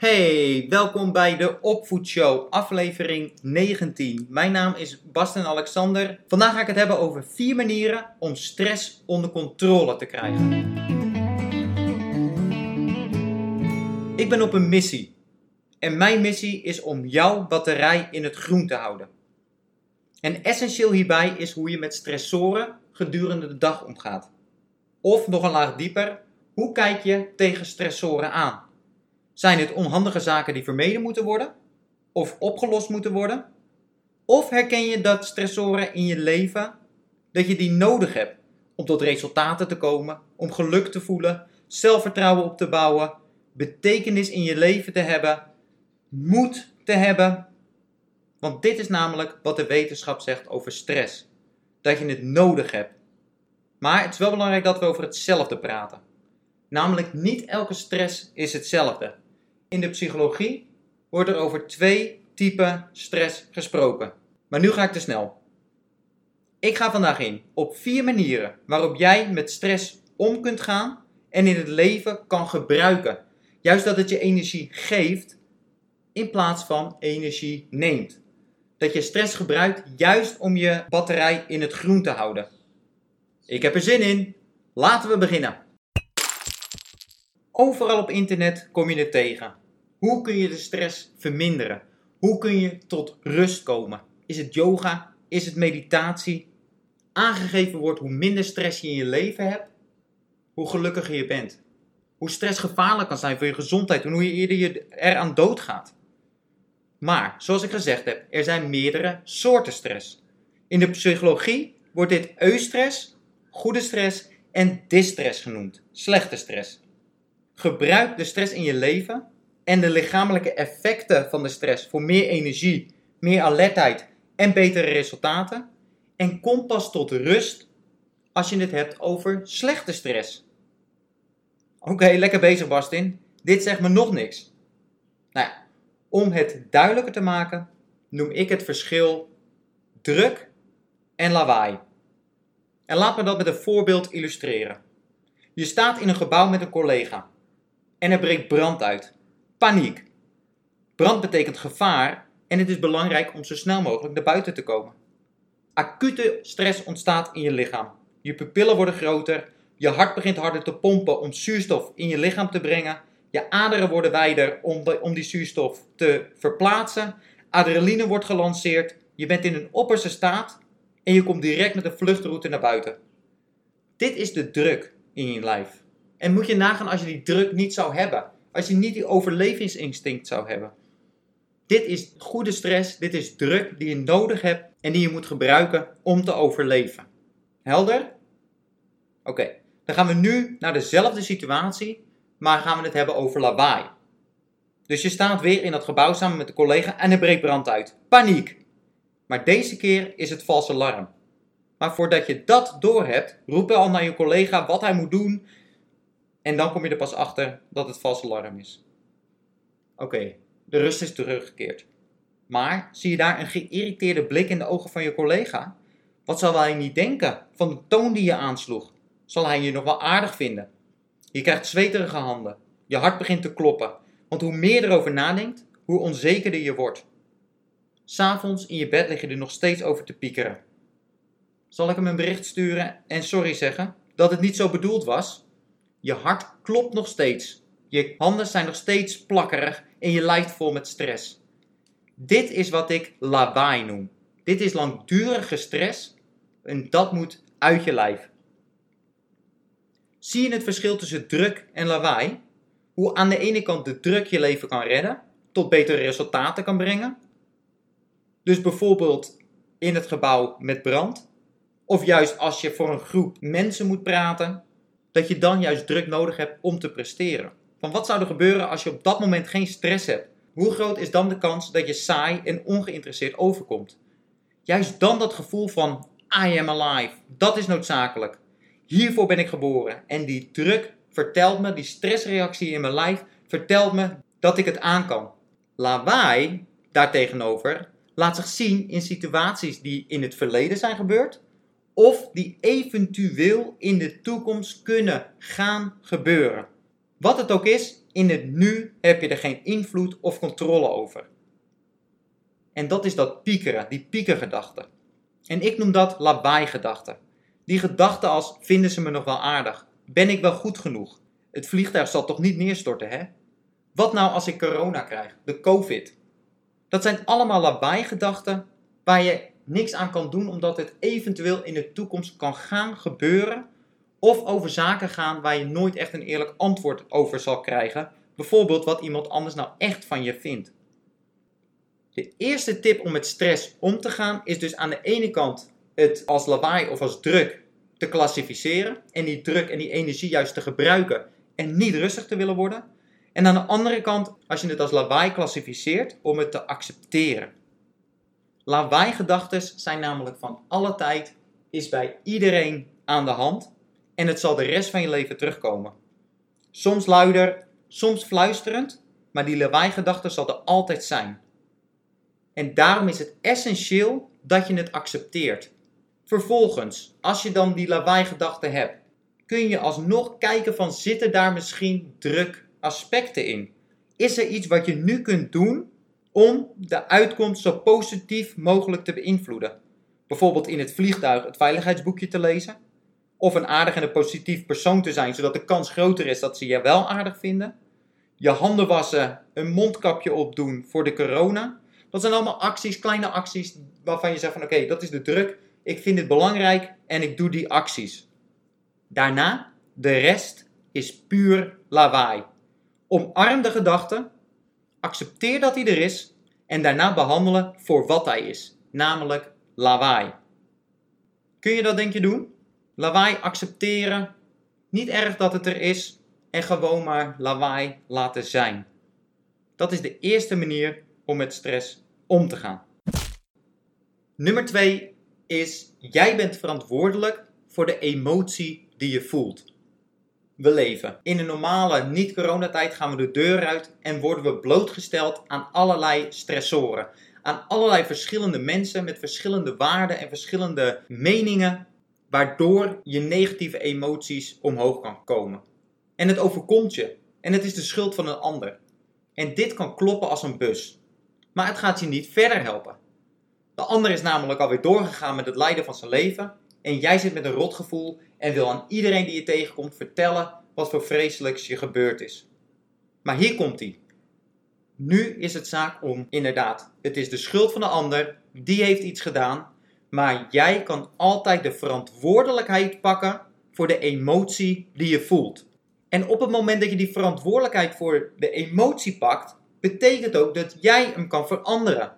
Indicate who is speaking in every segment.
Speaker 1: Hey, welkom bij de Opvoedshow, aflevering 19. Mijn naam is Basten Alexander. Vandaag ga ik het hebben over vier manieren om stress onder controle te krijgen. Ik ben op een missie. En mijn missie is om jouw batterij in het groen te houden. En essentieel hierbij is hoe je met stressoren gedurende de dag omgaat. Of nog een laag dieper, hoe kijk je tegen stressoren aan? Zijn het onhandige zaken die vermeden moeten worden? Of opgelost moeten worden? Of herken je dat stressoren in je leven, dat je die nodig hebt om tot resultaten te komen, om geluk te voelen, zelfvertrouwen op te bouwen, betekenis in je leven te hebben, moed te hebben? Want dit is namelijk wat de wetenschap zegt over stress. Dat je het nodig hebt. Maar het is wel belangrijk dat we over hetzelfde praten. Namelijk niet elke stress is hetzelfde. In de psychologie wordt er over twee typen stress gesproken. Maar nu ga ik te snel. Ik ga vandaag in op vier manieren waarop jij met stress om kunt gaan en in het leven kan gebruiken. Juist dat het je energie geeft in plaats van energie neemt. Dat je stress gebruikt juist om je batterij in het groen te houden. Ik heb er zin in. Laten we beginnen. Overal op internet kom je het tegen. Hoe kun je de stress verminderen? Hoe kun je tot rust komen? Is het yoga? Is het meditatie? Aangegeven wordt hoe minder stress je in je leven hebt, hoe gelukkiger je bent. Hoe stress gevaarlijk kan zijn voor je gezondheid en hoe je eerder je eraan doodgaat. Maar, zoals ik gezegd heb, er zijn meerdere soorten stress. In de psychologie wordt dit eustress, goede stress en distress genoemd, slechte stress. Gebruik de stress in je leven en de lichamelijke effecten van de stress voor meer energie, meer alertheid en betere resultaten. En kom pas tot rust als je het hebt over slechte stress. Oké, lekker bezig Bastin. Dit zegt me nog niks. Nou ja, om het duidelijker te maken, noem ik het verschil druk en lawaai. En laat me dat met een voorbeeld illustreren. Je staat in een gebouw met een collega en er breekt brand uit. Paniek. Brand betekent gevaar en het is belangrijk om zo snel mogelijk naar buiten te komen. Acute stress ontstaat in je lichaam. Je pupillen worden groter, je hart begint harder te pompen om zuurstof in je lichaam te brengen, je aderen worden wijder om, om die zuurstof te verplaatsen, adrenaline wordt gelanceerd, je bent in een opperste staat en je komt direct met een vluchtroute naar buiten. Dit is de druk in je lijf. En moet je nagaan als je die druk niet zou hebben. Als je niet die overlevingsinstinct zou hebben. Dit is goede stress, dit is druk die je nodig hebt en die je moet gebruiken om te overleven. Helder? Oké, dan gaan we nu naar dezelfde situatie, maar gaan we het hebben over lawaai. Dus je staat weer in dat gebouw samen met een collega en er breekt brand uit. Paniek! Maar deze keer is het vals alarm. Maar voordat je dat doorhebt, roep je al naar je collega wat hij moet doen en dan kom je er pas achter dat het vals alarm is. Oké, de rust is teruggekeerd. Maar zie je daar een geïrriteerde blik in de ogen van je collega? Wat zal hij niet denken van de toon die je aansloeg? Zal hij je nog wel aardig vinden? Je krijgt zweterige handen. Je hart begint te kloppen. Want hoe meer erover nadenkt, hoe onzekerder je wordt. S'avonds in je bed lig je er nog steeds over te piekeren. Zal ik hem een bericht sturen en sorry zeggen dat het niet zo bedoeld was? Je hart klopt nog steeds. Je handen zijn nog steeds plakkerig en je lijf vol met stress. Dit is wat ik lawaai noem. Dit is langdurige stress en dat moet uit je lijf. Zie je het verschil tussen druk en lawaai? Hoe aan de ene kant de druk je leven kan redden, tot betere resultaten kan brengen. Dus bijvoorbeeld in het gebouw met brand, of juist als je voor een groep mensen moet praten, dat je dan juist druk nodig hebt om te presteren. Van wat zou er gebeuren als je op dat moment geen stress hebt? Hoe groot is dan de kans dat je saai en ongeïnteresseerd overkomt? Juist dan dat gevoel van I am alive, dat is noodzakelijk. Hiervoor ben ik geboren. En die druk vertelt me, die stressreactie in mijn lijf vertelt me dat ik het aan kan. Lawaai, daartegenover, laat zich zien in situaties die in het verleden zijn gebeurd of die eventueel in de toekomst kunnen gaan gebeuren. Wat het ook is, in het nu heb je er geen invloed of controle over. En dat is dat piekeren, die piekergedachte. En ik noem dat lawaai-gedachte. Die gedachte als, vinden ze me nog wel aardig? Ben ik wel goed genoeg? Het vliegtuig zal toch niet neerstorten, hè? Wat nou als ik corona krijg? De COVID? Dat zijn allemaal lawaai-gedachten waar je niks aan kan doen omdat het eventueel in de toekomst kan gaan gebeuren of over zaken gaan waar je nooit echt een eerlijk antwoord over zal krijgen. Bijvoorbeeld wat iemand anders nou echt van je vindt. De eerste tip om met stress om te gaan is dus aan de ene kant het als lawaai of als druk te klassificeren en die druk en die energie juist te gebruiken en niet rustig te willen worden. En aan de andere kant, als je het als lawaai klassificeert, om het te accepteren. Lawaai-gedachten zijn namelijk van alle tijd, is bij iedereen aan de hand en het zal de rest van je leven terugkomen. Soms luider, soms fluisterend, maar die lawaai-gedachte zal er altijd zijn. En daarom is het essentieel dat je het accepteert. Vervolgens, als je dan die lawaai-gedachte hebt, kun je alsnog kijken van zitten daar misschien druk aspecten in? Is er iets wat je nu kunt doen om de uitkomst zo positief mogelijk te beïnvloeden? Bijvoorbeeld in het vliegtuig het veiligheidsboekje te lezen, of een aardig en een positief persoon te zijn, zodat de kans groter is dat ze je wel aardig vinden. Je handen wassen, een mondkapje opdoen voor de corona. Dat zijn allemaal acties, kleine acties, waarvan je zegt van oké, dat is de druk. Ik vind dit belangrijk en ik doe die acties. Daarna, de rest is puur lawaai. Omarm de gedachte, accepteer dat hij er is en daarna behandelen voor wat hij is, namelijk lawaai. Kun je dat denk je doen? Lawaai accepteren, niet erg dat het er is en gewoon maar lawaai laten zijn. Dat is de eerste manier om met stress om te gaan. Nummer 2 is jij bent verantwoordelijk voor de emotie die je voelt. We leven. In een normale niet-coronatijd gaan we de deur uit en worden we blootgesteld aan allerlei stressoren. Aan allerlei verschillende mensen met verschillende waarden en verschillende meningen waardoor je negatieve emoties omhoog kan komen. En het overkomt je. En het is de schuld van een ander. En dit kan kloppen als een bus. Maar het gaat je niet verder helpen. De ander is namelijk alweer doorgegaan met het lijden van zijn leven. En jij zit met een rotgevoel en wil aan iedereen die je tegenkomt vertellen wat voor vreselijks je gebeurd is. Maar hier komt hij. Nu is het zaak om, inderdaad, het is de schuld van de ander, die heeft iets gedaan, maar jij kan altijd de verantwoordelijkheid pakken voor de emotie die je voelt. En op het moment dat je die verantwoordelijkheid voor de emotie pakt, betekent ook dat jij hem kan veranderen.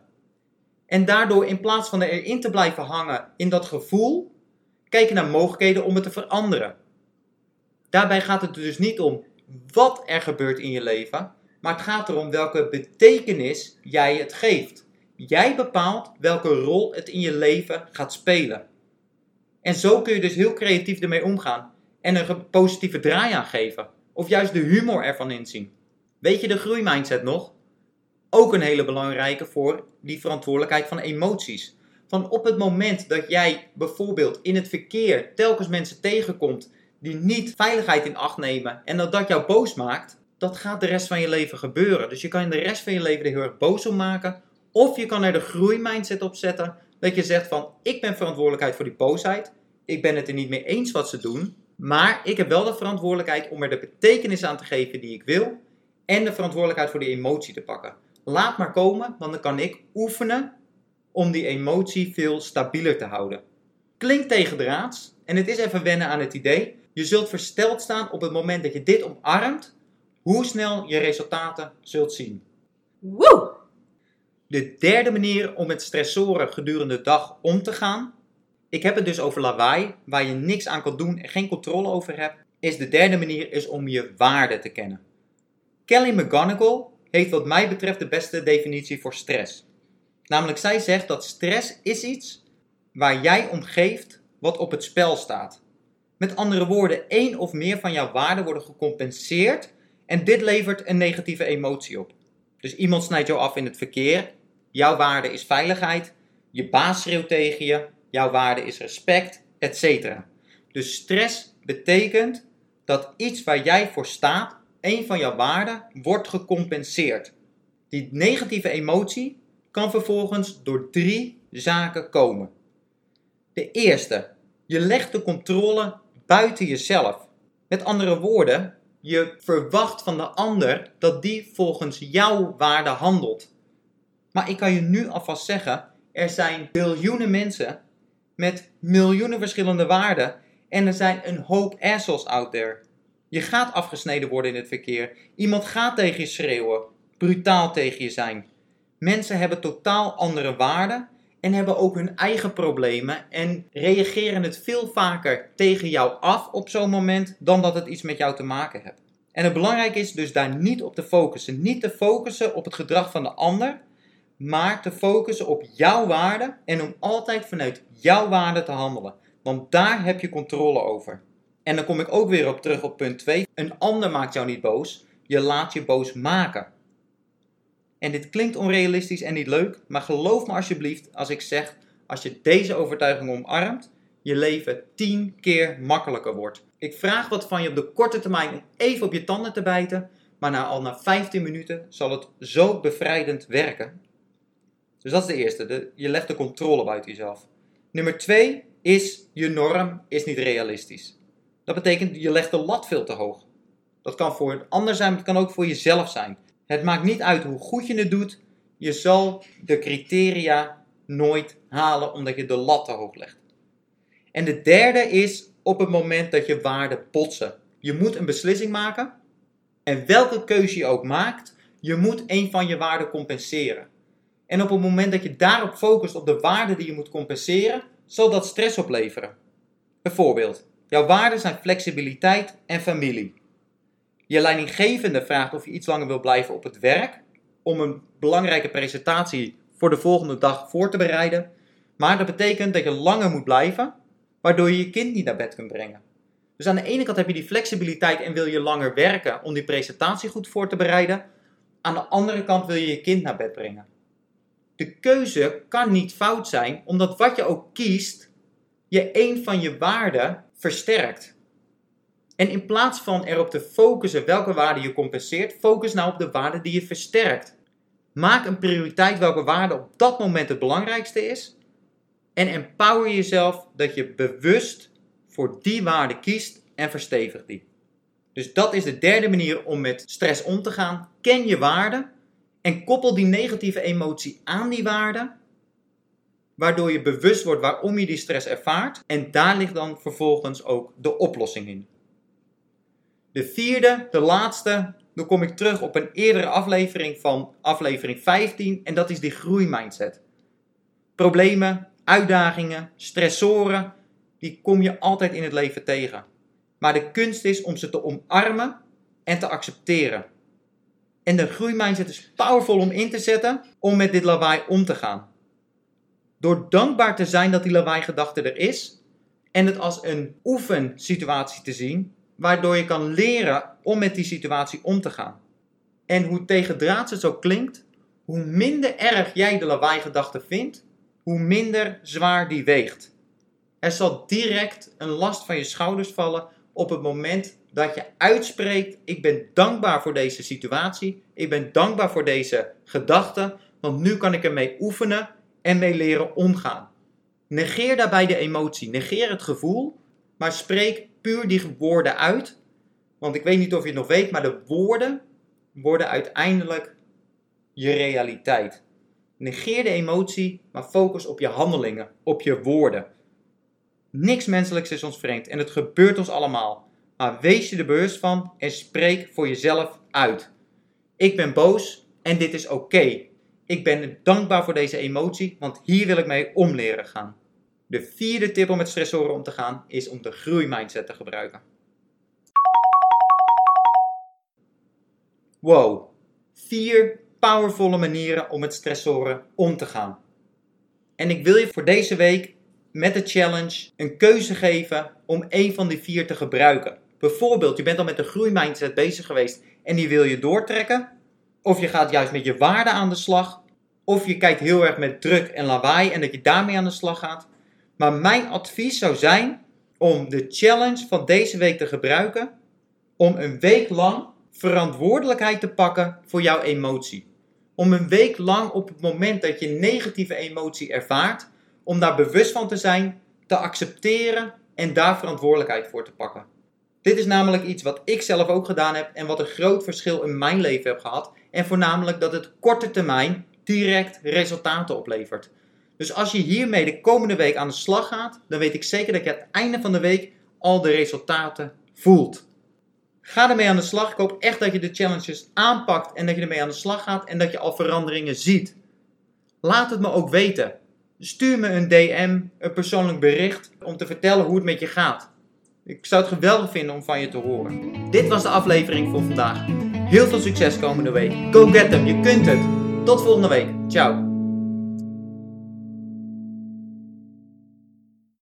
Speaker 1: En daardoor in plaats van erin te blijven hangen in dat gevoel, kijken naar mogelijkheden om het te veranderen. Daarbij gaat het dus niet om wat er gebeurt in je leven, maar het gaat erom welke betekenis jij het geeft. Jij bepaalt welke rol het in je leven gaat spelen. En zo kun je dus heel creatief ermee omgaan en een positieve draai aan geven. Of juist de humor ervan inzien. Weet je de groeimindset nog? Ook een hele belangrijke voor die verantwoordelijkheid van emoties. Van op het moment dat jij bijvoorbeeld in het verkeer telkens mensen tegenkomt die niet veiligheid in acht nemen en dat dat jou boos maakt, dat gaat de rest van je leven gebeuren. Dus je kan de rest van je leven er heel erg boos om maken of je kan er de groeimindset op zetten. Dat je zegt van, ik ben verantwoordelijkheid voor die boosheid. Ik ben het er niet mee eens wat ze doen. Maar ik heb wel de verantwoordelijkheid om er de betekenis aan te geven die ik wil. En de verantwoordelijkheid voor die emotie te pakken. Laat maar komen, want dan kan ik oefenen om die emotie veel stabieler te houden. Klinkt tegendraads en het is even wennen aan het idee. Je zult versteld staan op het moment dat je dit omarmt, hoe snel je resultaten zult zien.
Speaker 2: Woe!
Speaker 1: De derde manier om met stressoren gedurende de dag om te gaan, ik heb het dus over lawaai, waar je niks aan kan doen en geen controle over hebt, is de derde manier is om je waarde te kennen. Kelly McGonigal heeft wat mij betreft de beste definitie voor stress. Namelijk zij zegt dat stress is iets waar jij om geeft wat op het spel staat. Met andere woorden, één of meer van jouw waarden worden gecompenseerd en dit levert een negatieve emotie op. Dus iemand snijdt jou af in het verkeer Jouw waarde is veiligheid. Je baas schreeuwt tegen je. Jouw waarde is respect, etc. Dus stress betekent dat iets waar jij voor staat een van jouw waarden wordt gecompenseerd. Die negatieve emotie kan vervolgens door drie zaken komen. De eerste, je legt de controle buiten jezelf. Met andere woorden, je verwacht van de ander dat die volgens jouw waarde handelt. Maar ik kan je nu alvast zeggen, er zijn biljoenen mensen met miljoenen verschillende waarden en er zijn een hoop assholes out there. Je gaat afgesneden worden in het verkeer. Iemand gaat tegen je schreeuwen, brutaal tegen je zijn. Mensen hebben totaal andere waarden en hebben ook hun eigen problemen en reageren het veel vaker tegen jou af op zo'n moment dan dat het iets met jou te maken heeft. En het belangrijke is dus daar niet op te focussen. Niet te focussen op het gedrag van de ander, maar te focussen op jouw waarde en om altijd vanuit jouw waarde te handelen. Want daar heb je controle over. En dan kom ik ook weer op terug op punt 2. Een ander maakt jou niet boos, je laat je boos maken. En dit klinkt onrealistisch en niet leuk, maar geloof me alsjeblieft als ik zeg, als je deze overtuiging omarmt, je leven 10 keer makkelijker wordt. Ik vraag wat van je op de korte termijn om even op je tanden te bijten, maar na, al na 15 minuten zal het zo bevrijdend werken. Dus dat is de eerste, je legt de controle buiten jezelf. Nummer 2 is je norm is niet realistisch. Dat betekent je legt de lat veel te hoog. Dat kan voor een ander zijn, maar het kan ook voor jezelf zijn. Het maakt niet uit hoe goed je het doet, je zal de criteria nooit halen omdat je de lat te hoog legt. En de derde is op het moment dat je waarden botsen. Je moet een beslissing maken en welke keuze je ook maakt, je moet een van je waarden compenseren. En op het moment dat je daarop focust op de waarde die je moet compenseren, zal dat stress opleveren. Bijvoorbeeld, jouw waarden zijn flexibiliteit en familie. Je leidinggevende vraagt of je iets langer wil blijven op het werk om een belangrijke presentatie voor de volgende dag voor te bereiden. Maar dat betekent dat je langer moet blijven, waardoor je je kind niet naar bed kunt brengen. Dus aan de ene kant heb je die flexibiliteit en wil je langer werken om die presentatie goed voor te bereiden. Aan de andere kant wil je je kind naar bed brengen. De keuze kan niet fout zijn, omdat wat je ook kiest, je een van je waarden versterkt. En in plaats van erop te focussen welke waarde je compenseert, focus nou op de waarde die je versterkt. Maak een prioriteit welke waarde op dat moment het belangrijkste is. En empower jezelf dat je bewust voor die waarde kiest en verstevigt die. Dus dat is de derde manier om met stress om te gaan. Ken je waarde en koppel die negatieve emotie aan die waarde, waardoor je bewust wordt waarom je die stress ervaart. En daar ligt dan vervolgens ook de oplossing in. De vierde, de laatste, dan kom ik terug op een eerdere aflevering van aflevering 15 en dat is die groeimindset. Problemen, uitdagingen, stressoren, die kom je altijd in het leven tegen. Maar de kunst is om ze te omarmen en te accepteren. En de groeimindset is powerful om in te zetten om met dit lawaai om te gaan. Door dankbaar te zijn dat die lawaai-gedachte er is en het als een oefensituatie te zien, waardoor je kan leren om met die situatie om te gaan. En hoe tegendraads het zo klinkt, hoe minder erg jij de lawaai-gedachte vindt, hoe minder zwaar die weegt. Er zal direct een last van je schouders vallen op het moment dat je uitspreekt: Ik ben dankbaar voor deze situatie, ik ben dankbaar voor deze gedachte, want nu kan ik ermee oefenen en mee leren omgaan. Negeer daarbij de emotie, negeer het gevoel, maar spreek puur die woorden uit. Want ik weet niet of je het nog weet, maar de woorden worden uiteindelijk je realiteit. Negeer de emotie, maar focus op je handelingen, op je woorden. Niks menselijks is ons vreemd en het gebeurt ons allemaal. Maar wees je er bewust van en spreek voor jezelf uit. Ik ben boos en dit is oké. Ik ben dankbaar voor deze emotie, want hier wil ik mee om leren gaan. De vierde tip om met stressoren om te gaan is om de groeimindset te gebruiken. Wow, vier powervolle manieren om met stressoren om te gaan. En ik wil je voor deze week met de challenge een keuze geven om een van die vier te gebruiken. Bijvoorbeeld, je bent al met de groeimindset bezig geweest en die wil je doortrekken. Of je gaat juist met je waarde aan de slag. Of je kijkt heel erg met druk en lawaai en dat je daarmee aan de slag gaat. Maar mijn advies zou zijn om de challenge van deze week te gebruiken om een week lang verantwoordelijkheid te pakken voor jouw emotie. Om een week lang op het moment dat je negatieve emotie ervaart, om daar bewust van te zijn, te accepteren en daar verantwoordelijkheid voor te pakken. Dit is namelijk iets wat ik zelf ook gedaan heb en wat een groot verschil in mijn leven heb gehad. En voornamelijk dat het korte termijn direct resultaten oplevert. Dus als je hiermee de komende week aan de slag gaat, dan weet ik zeker dat je aan het einde van de week al de resultaten voelt. Ga ermee aan de slag. Ik hoop echt dat je de challenges aanpakt en dat je ermee aan de slag gaat en dat je al veranderingen ziet. Laat het me ook weten. Stuur me een DM, een persoonlijk bericht om te vertellen hoe het met je gaat. Ik zou het geweldig vinden om van je te horen. Dit was de aflevering voor vandaag. Heel veel succes komende week. Go get them, je kunt het. Tot volgende week. Ciao.